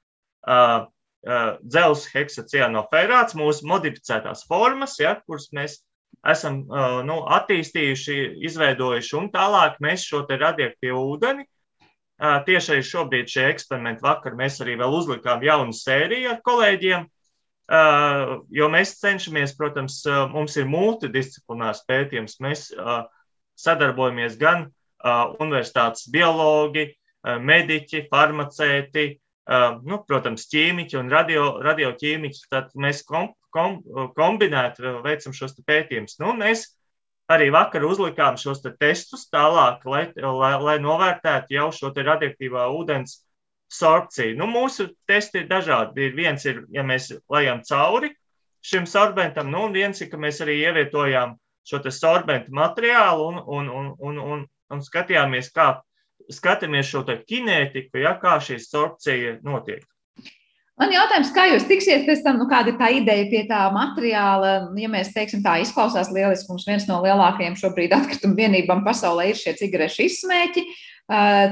uh, uh, dzelzs heksacianoferāts, mūsu modificētās formas, ja, kuras mēs esam uh, nu, attīstījuši, izveidojuši, un tālāk mēs šo radioaktīvu ūdeni Tieši arī šobrīd šie eksperimenti vakar mēs arī vēl uzlikām jaunu sēriju ar kolēģiem, jo mēs cenšamies, protams, mums ir multidisciplinārs pētījums. Mēs sadarbojamies gan universitātes biologi, mediķi, farmacēti, nu, protams, ķīmiķi un radio, radioķīmiķi. Tad mēs kom, kom, kombinēti veicam šos pētījumus. Nu, mēs arī vakar uzlikām šos te testus tālāk, lai, lai, lai novērtētu jau šo radioaktīvā ūdens sorpciju. Nu, mūsu testi ir dažādi. Viens ir, ja mēs lejam cauri šim sorbentam, nu, un viens ir, ka mēs arī ievietojām šo sorbentu materiālu un, un, un, un, un, un skatījāmies, kā skatāmies šo kinētiku, ja, kā šī sorpcija notiek. Man jautājums, kā jūs tiksiet pēc tam, nu, kāda ir tā ideja pie tā materiāla? Ja mēs teiksim, tā izklausās lieliski, mums viens no lielākajiem šobrīd atkritumu vienībām pasaulē ir šie cigarešu izsmēķi.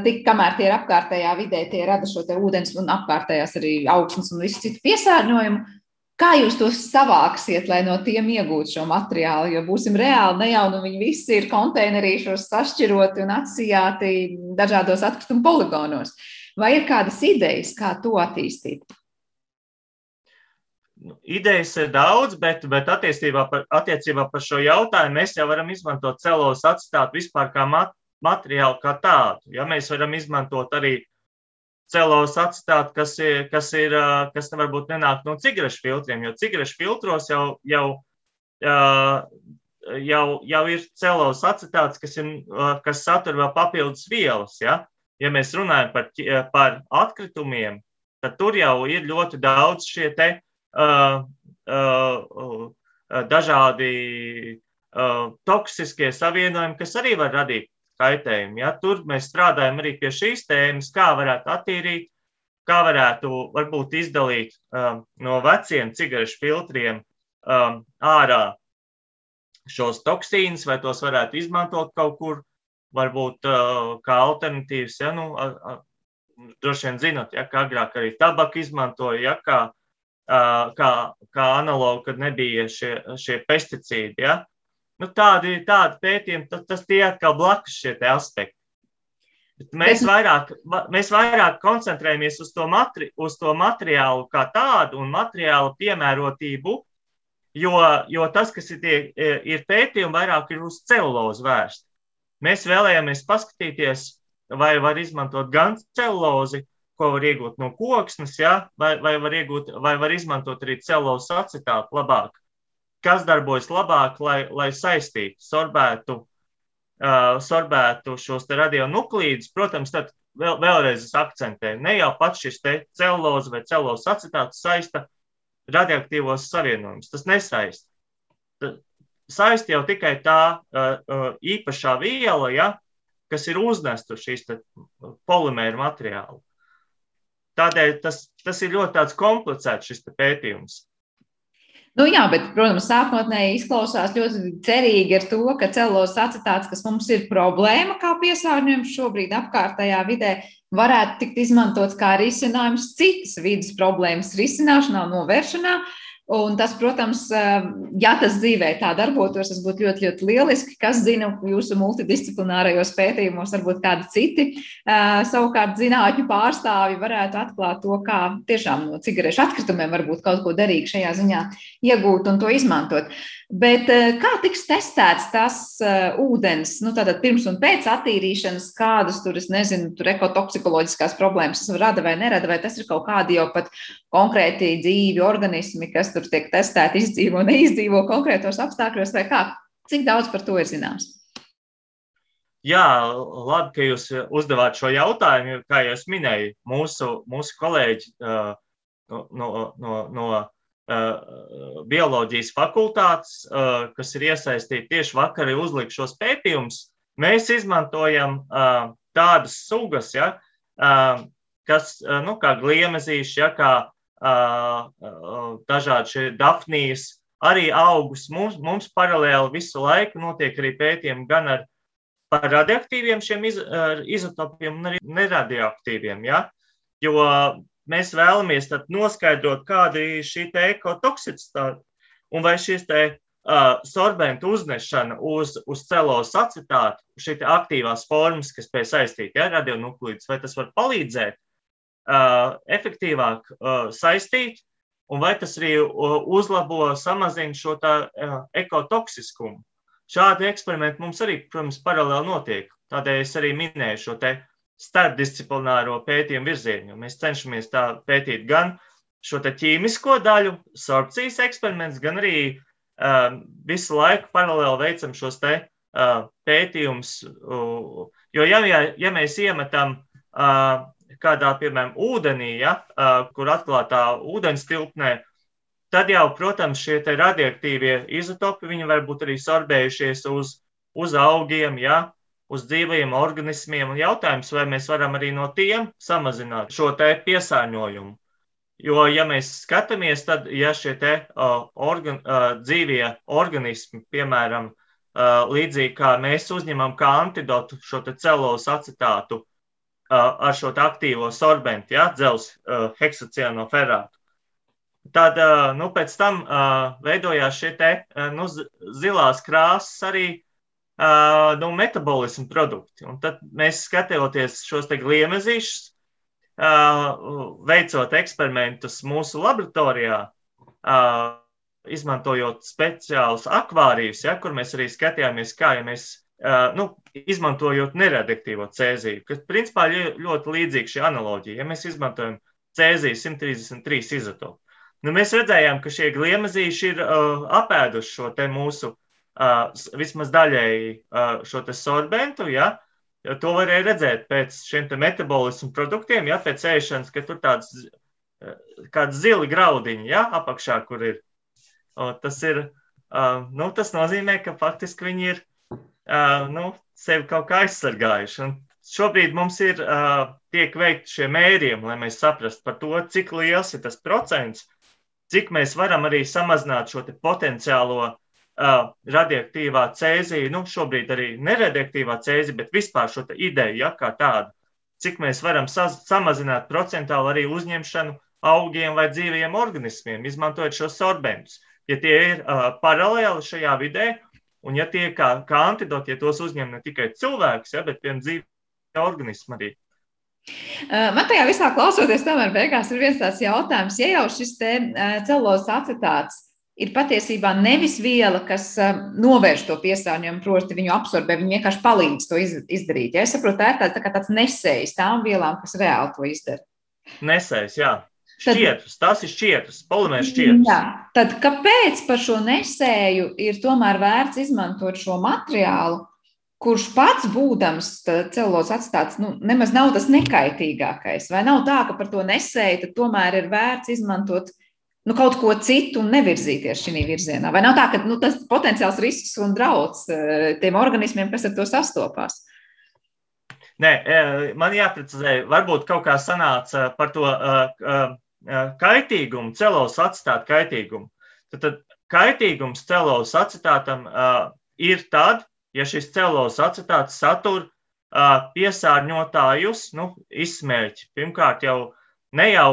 Tik kamēr tie ir apkārtējā vidē, tie rada šo ūdens un apkārtējās arī augsnes un visu citu piesārņojumu. Kā jūs tos savāksiet, lai no tiem iegūtu šo materiālu? Jo būsim reāli, ne jau nu viņi visi ir konteinerīšos sašķiroti un atsijāti dažādos atkritumu poligonos. Vai ir kādas idejas, kā to attīstīt? Nu, idejas ir daudz, bet, bet attiecībā, par, attiecībā par šo jautājumu mēs jau varam izmantot celos atstātu vispār kā mat, materiālu kā tādu. Ja mēs varam izmantot arī celos atstāt, kas ir, kas ir, kas varbūt nenāk no cigarešu filtriem, jo cigarešu filtros jau, jau, jau, jau ir celos acetāts, kas, ir, kas satur vēl papildus vielas. Ja, ja mēs runājam par, par atkritumiem, tad tur jau ir ļoti daudz šie te uh, uh, dažādi uh, toksiskie savienojumi, kas arī var radīt kaitējumu. Ja? Tur mēs strādājam arī pie šīs tēmas, kā varētu attīrīt, kā varētu varbūt izdalīt um, no veciem cigarešu filtriem um, ārā šos toksīnus, vai tos varētu izmantot kaut kur, varbūt uh, kā alternatīvas. Ja? Nu, a, a, droši vien zinot, ja, ka agrāk arī tabaku izmantoja, ja, kā kā, kā analogu, kad nebija šie, šie pesticīdi. Ja? Nu, tādi, tādi pētījumi, tas, tas tie atkal blakus šie aspekti. Bet mēs vairāk, mēs vairāk koncentrējamies uz to, matri, uz to materiālu kā tādu un materiālu piemērotību, jo, jo tas, kas ir, tie, ir pētījumi, vairāk ir uz celulozu vērsti. Mēs vēlējāmies paskatīties, vai var izmantot gan celulozi, ko var iegūt no koksnes, ja? vai, vai, var iegūt, vai var izmantot arī celos acetātu labāk. Kas darbojas labāk, lai, lai saistītu, sorbētu, uh, sorbētu šos radionuklīdus? Protams, tad vēl, vēlreiz es akcentēju, ne jau pats šis celos vai celos acetāts saista radioaktīvos savienojumus. Tas nesaista. Saist jau tikai tā uh, uh, īpašā viela, ja, kas ir uznesta šīs polimēra materiālu. Tādēļ tas, tas ir ļoti komplicēts šis pētījums. Nu, jā, bet, protams, sākotnēji izklausās ļoti cerīgi ar to, ka celos acetāts, kas mums ir problēma kā piesārņojums šobrīd apkārtējā vidē, varētu tikt izmantots kā risinājums citas vidas problēmas risināšanā, novēršanā. Un tas, protams, eh, ja tas dzīvē tā darbotos, tas būtu ļoti, ļoti lieliski. Kas zina, jūsu multidisciplinārajos pētījumos, varbūt kādi citi eh, savukārt zinātņu pārstāvi varētu atklāt to, kā tiešām no cigarešu atkritumiem varbūt kaut ko derīgi šajā ziņā iegūt un to izmantot. Bet eh, kā tiks testēts tas ūdens, nu, tātad pirms un pēc attīrīšanas, kādas tur, es nezinu, tur ekotoksikoloģiskās problēmas rada vai nerada, vai tas ir kaut kādi jau pat konkrēti dzīvi organismi, kas tur tiek testēti, izdzīvo, neizdzīvo konkrētos apstākļos, vai kā? Cik daudz par to ir zināms? Jā, labi, ka jūs uzdevāt šo jautājumu. Kā jau minēju, mūsu, mūsu kolēģi uh, no, no, no, Uh, bioloģijas fakultātes, kas ir iesaistīti tieši vakar, uzlika šos pētījumus. Mēs izmantojam tādas sugas, ja, kas, nu, kā gliemezīši, ja, kā dažādi šie dafnijas, arī augus. Mums, mums paralēli visu laiku notiek arī pētījumi gan ar par radioaktīviem šiem iz, izotopiem un arī neradioaktīviem. Ja? Jo mēs vēlamies noskaidrot, kāda ir šī ekotoksicitāte un vai šis te, uh, sorbentu uznešana uz, uz celos acetātu, šī aktīvās formas, kas spēj saistīt ja, radionuklīdus, vai tas var palīdzēt efektīvāk uh, saistīt, un vai tas arī uzlabo, samazina šo uh, ekotoksiskumu. Šādi eksperimenti mums arī, protams, paralēli notiek. Tādēļ es arī minēju šo starpdisciplināro pētījumu virzienu. Mēs cenšamies tā pētīt gan šo ķīmisko daļu, sorpcijas eksperiments, gan arī uh, visu laiku paralēli veicam šos te uh, pētījumus. Uh, jo, ja, ja, ja mēs iemetam uh, kādā, piemēram, ūdenī, ja, kur atklātā ūdens tilpnē, Tad jau, protams, šie radioaktīvie izotopi var būt arī sorbējušies uz, uz augiem, ja, uz dzīvajiem organismiem. Un jautājums, vai mēs varam arī no tiem samazināt šo piesārņojumu. Jo, ja mēs skatāmies, tad, ja šie te, uh, organ, uh, dzīvie organismi, piemēram, uh, līdzīgi kā mēs uzņemam kā antidotu šo celos acetātu uh, ar šo aktīvo sorbentu, ja, dzels uh, heksacianoferātu, Tad nu, pēc tam veidojās šie te, nu, zilās krāsas arī nu, metabolismu produkti. Un tad mēs skatoties šos gliemezīšus, veicot eksperimentus mūsu laboratorijā, izmantojot speciālus akvārijus, ja, kur mēs arī skatījāmies, kā ja mēs nu, izmantojot neradioaktīvo cēziju, kas principā ļoti līdzīga šī analoģija. Ja mēs izmantojam cēziju 133 izotopu, Nu, mēs redzējām, ka šie gliemezīši ir uh, apēduši šo mūsu uh, vismaz daļēji uh, šo sorbentu. Ja? To varēja redzēt pēc šiem metabolismu produktiem, ja pēc ēšanas, ka tur tāds kāds zili graudiņi ja? apakšā, kur ir. O, tas, ir uh, nu, tas nozīmē, ka faktiski viņi ir uh, nu, sevi kaut kā aizsargājuši. Un šobrīd mums ir uh, tiek veikti šie mērījumi, lai mēs saprastu par to, cik liels ir tas procents cik mēs varam arī samazināt šo potenciālo uh, radioaktīvā cēziju, nu, šobrīd arī neradioaktīvā cēzija, bet vispār šo ideju, ja kā tādu, cik mēs varam samazināt procentāli arī uzņemšanu augiem vai dzīviem organismiem, izmantojot šos sorbentus. Ja tie ir uh, paralēli šajā vidē, un ja tie kā, kā antidoti, ja tos uzņem ne tikai cilvēks, ja, bet piemēram dzīvi organismi arī. Man tajā visā klausoties, tomēr beigās ir viens tāds jautājums, ja jau šis te celulozes acetāts ir patiesībā nevis viela, kas novērš to piesārņojumu, proti viņu absorbē, viņa vienkārši palīdz to izdarīt. Ja es saprotu, tā ir tāds, tā tāds nesējs tām vielām, kas reāli to izdara. Nesējs, jā. Šķietrs, tas ir šķietrs, polimērs šķietrs. Jā, tad kāpēc par šo nesēju ir tomēr vērts izmantot šo materiālu? kurš pats būdams celos atstāts, nu, nemaz nav tas nekaitīgākais. Vai nav tā, ka par to nesēju, tomēr ir vērts izmantot nu, kaut ko citu un nevirzīties šī virzienā? Vai nav tā, ka nu, tas potenciāls risks un draudz eh, tiem organismiem, kas ar to sastopās? Nē, eh, man jāprecizē, varbūt kaut kā sanāca par to uh, kaitīgumu, celos atstāt kaitīgumu. Tad, tad kaitīgums celos acetātam uh, ir tad, ja šis celos acetāts satur uh, piesārņotājus, nu, izsmēķi. Pirmkārt, jau ne jau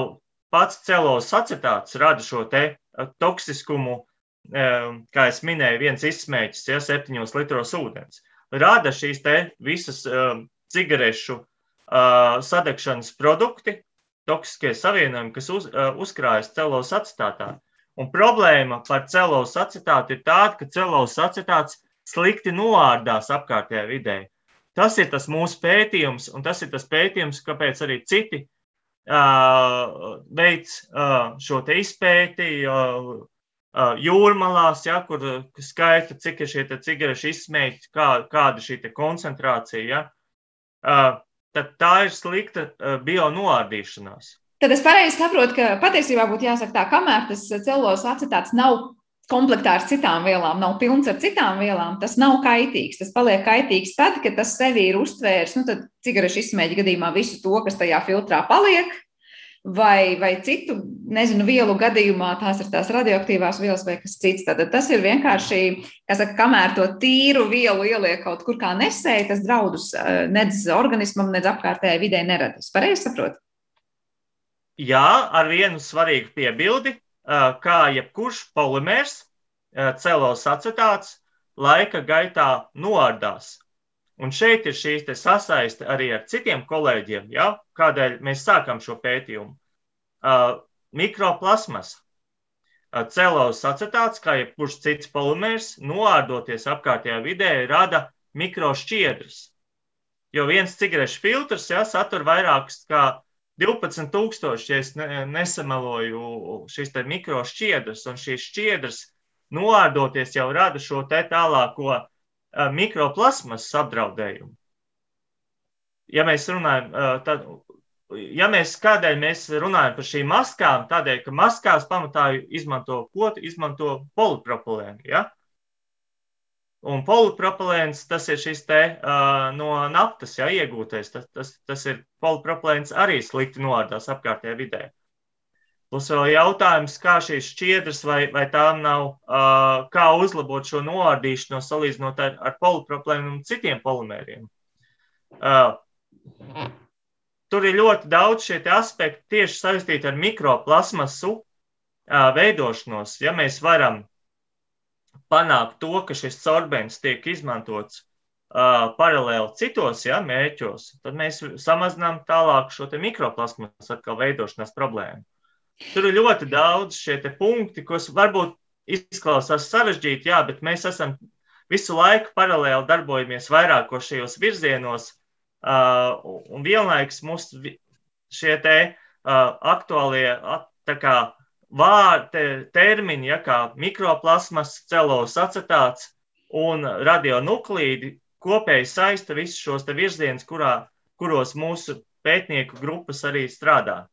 pats celos acetāts rada šo te toksiskumu, um, kā es minēju, viens izsmēķis, ja septiņos litros ūdens. Rada šīs te visas um, cigarešu uh, sadegšanas produkti, toksiskie savienojumi, kas uz, uh, uzkrājas celos acetātā. Un problēma par celos acetātu ir tāda, ka celos acetāts slikti noārdās apkārtējā vidē. Tas ir tas mūsu pētījums, un tas ir tas pētījums, kāpēc arī citi uh, veids uh, šo izpēti uh, uh, jūrmalās, ja, kur skaita, cik ir šie cigarešu izsmēķi, kā, kāda šī koncentrācija. Ja. Uh, tad tā ir slikta uh, bio noārdīšanās. Tad es pareizi saprotu, ka patiesībā būtu jāsaka tā, kamēr tas celos acetāts nav komplektā ar citām vielām, nav pilns ar citām vielām, tas nav kaitīgs. Tas paliek kaitīgs tad, kad tas sevi ir uztvērs, nu, tad cigarešu izsmēķi gadījumā visu to, kas tajā filtrā paliek. Vai, vai citu, nezinu, vielu gadījumā tās ir tās radioaktīvās vielas vai kas cits. Tad tas ir vienkārši, kā saka, kamēr to tīru vielu ieliek kaut kur kā nesēja, tas draudus eh, nedz organismam, nedz apkārtējai vidē neradīs. Pareizi saprotu? Jā, ar vienu svarīgu piebildi kā jebkurš polimērs, celos acetāts, laika gaitā noārdās. Un šeit ir šī sasaiste arī ar citiem kolēģiem, ja? kādēļ mēs sākam šo pētījumu. Uh, mikroplasmas. Uh, celos acetāts, kā jebkurš cits polimērs, noārdoties apkārtējā vidē, rada mikrošķiedras. Jo viens cigarešu filtrs ja, satur vairākus kā 12,000, ja es ne, nesameloju, šīs mikrošķiedras, un šīs šķiedras noārdoties jau rada šo tālāko mikroplasmas apdraudējumu. Ja mēs runājam, tad, ja mēs kādēļ mēs runājam par šīm maskām, tādēļ, ka maskās pamatā izmanto ko? Izmanto polipropilēnu. Ja? Un polipropilēns tas ir šis te uh, no naftas ja, iegūtais. Tas, tas, tas ir polipropilēns arī slikti noārdās apkārtējā vidē. Plus vēl jautājums, kā šīs šķiedras vai, vai tām nav, uh, kā uzlabot šo noārdīšanu salīdzinot ar, ar polipropilēnu un citiem polimēriem. Uh, tur ir ļoti daudz šie aspekti tieši saistīti ar mikroplasmasu uh, veidošanos. Ja mēs varam panākt to, ka šis sorbents tiek izmantots uh, paralēli citos ja, mērķos, tad mēs samazinām tālāk šo mikroplasmas atkal veidošanās problēmu. Tur ir ļoti daudz šie punkti, kas varbūt izklausās sarežģīti, jā, bet mēs esam visu laiku paralēli darbojamies vairākos šajos virzienos, uh, un vienlaikus mums šie te uh, aktuālie kā vārdi, termini, ja, kā mikroplasmas, celos acetāts un radionuklīdi kopēji saista visus šos virzienus, kuros mūsu pētnieku grupas arī strādā.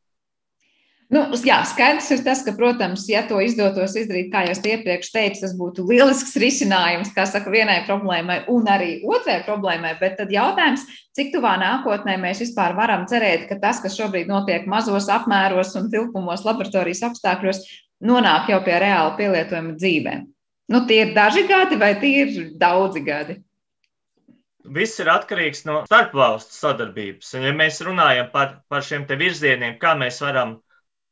Nu, jā, skaidrs ir tas, ka, protams, ja to izdotos izdarīt, kā jau es iepriekš teicu, tas būtu lielisks risinājums, kā saka, vienai problēmai un arī otrai problēmai. Bet tad jautājums, cik tuvā nākotnē mēs vispār varam cerēt, ka tas, kas šobrīd notiek mazos apmēros un tilpumos laboratorijas apstākļos, nonāk jau pie reāla pielietojuma dzīvē. Nu, tie ir daži gadi vai tie ir daudzi gadi? Viss ir atkarīgs no starpvalstu sadarbības. Un, ja mēs runājam par, par šiem virzieniem, kā mēs varam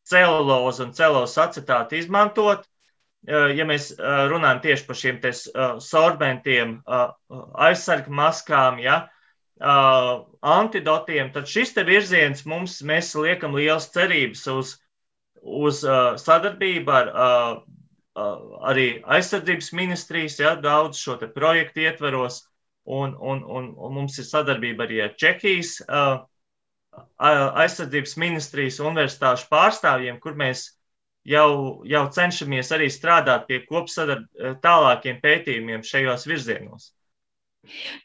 celulozu un celulozes acetātu izmantot. Ja mēs runājam tieši par šiem sorbentiem, aizsargu maskām, ja, antidotiem, tad šis virziens mums, liekam lielas cerības uz, uz sadarbību ar arī aizsardzības ministrijas, ja, daudz šo projektu ietveros, un, un, un, un mums ir sadarbība arī ar Čehijas uh, aizsardzības ministrijas universitāšu pārstāvjiem, kur mēs jau, jau cenšamies arī strādāt pie kopsadarbības tālākiem pētījumiem šajos virzienos.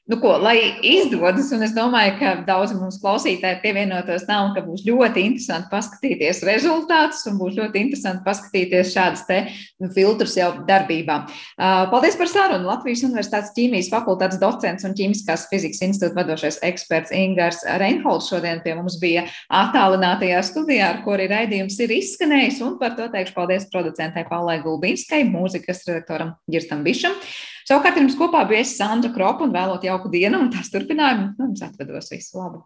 Nu, ko, lai izdodas, un es domāju, ka daudzi mūsu klausītāji pievienotos tam, ka būs ļoti interesanti paskatīties rezultātus un būs ļoti interesanti paskatīties šādas te nu, filtrus jau darbībā. Paldies par sarunu. Latvijas Universitātes ķīmijas fakultātes docents un ķīmiskās fizikas institūta vadošais eksperts Ingars Reinholds šodien pie mums bija attālinātajā studijā, ar arī raidījums ir izskanējis, un par to teikšu paldies producentei Paulai Gulbīnskai, mūzikas redaktoram Girstam Bišam. Savukārt jums kopā bija Sandra Kropa un vēlot jauku dienu un tās turpinājumu. Nu, jums atvedos visu labu!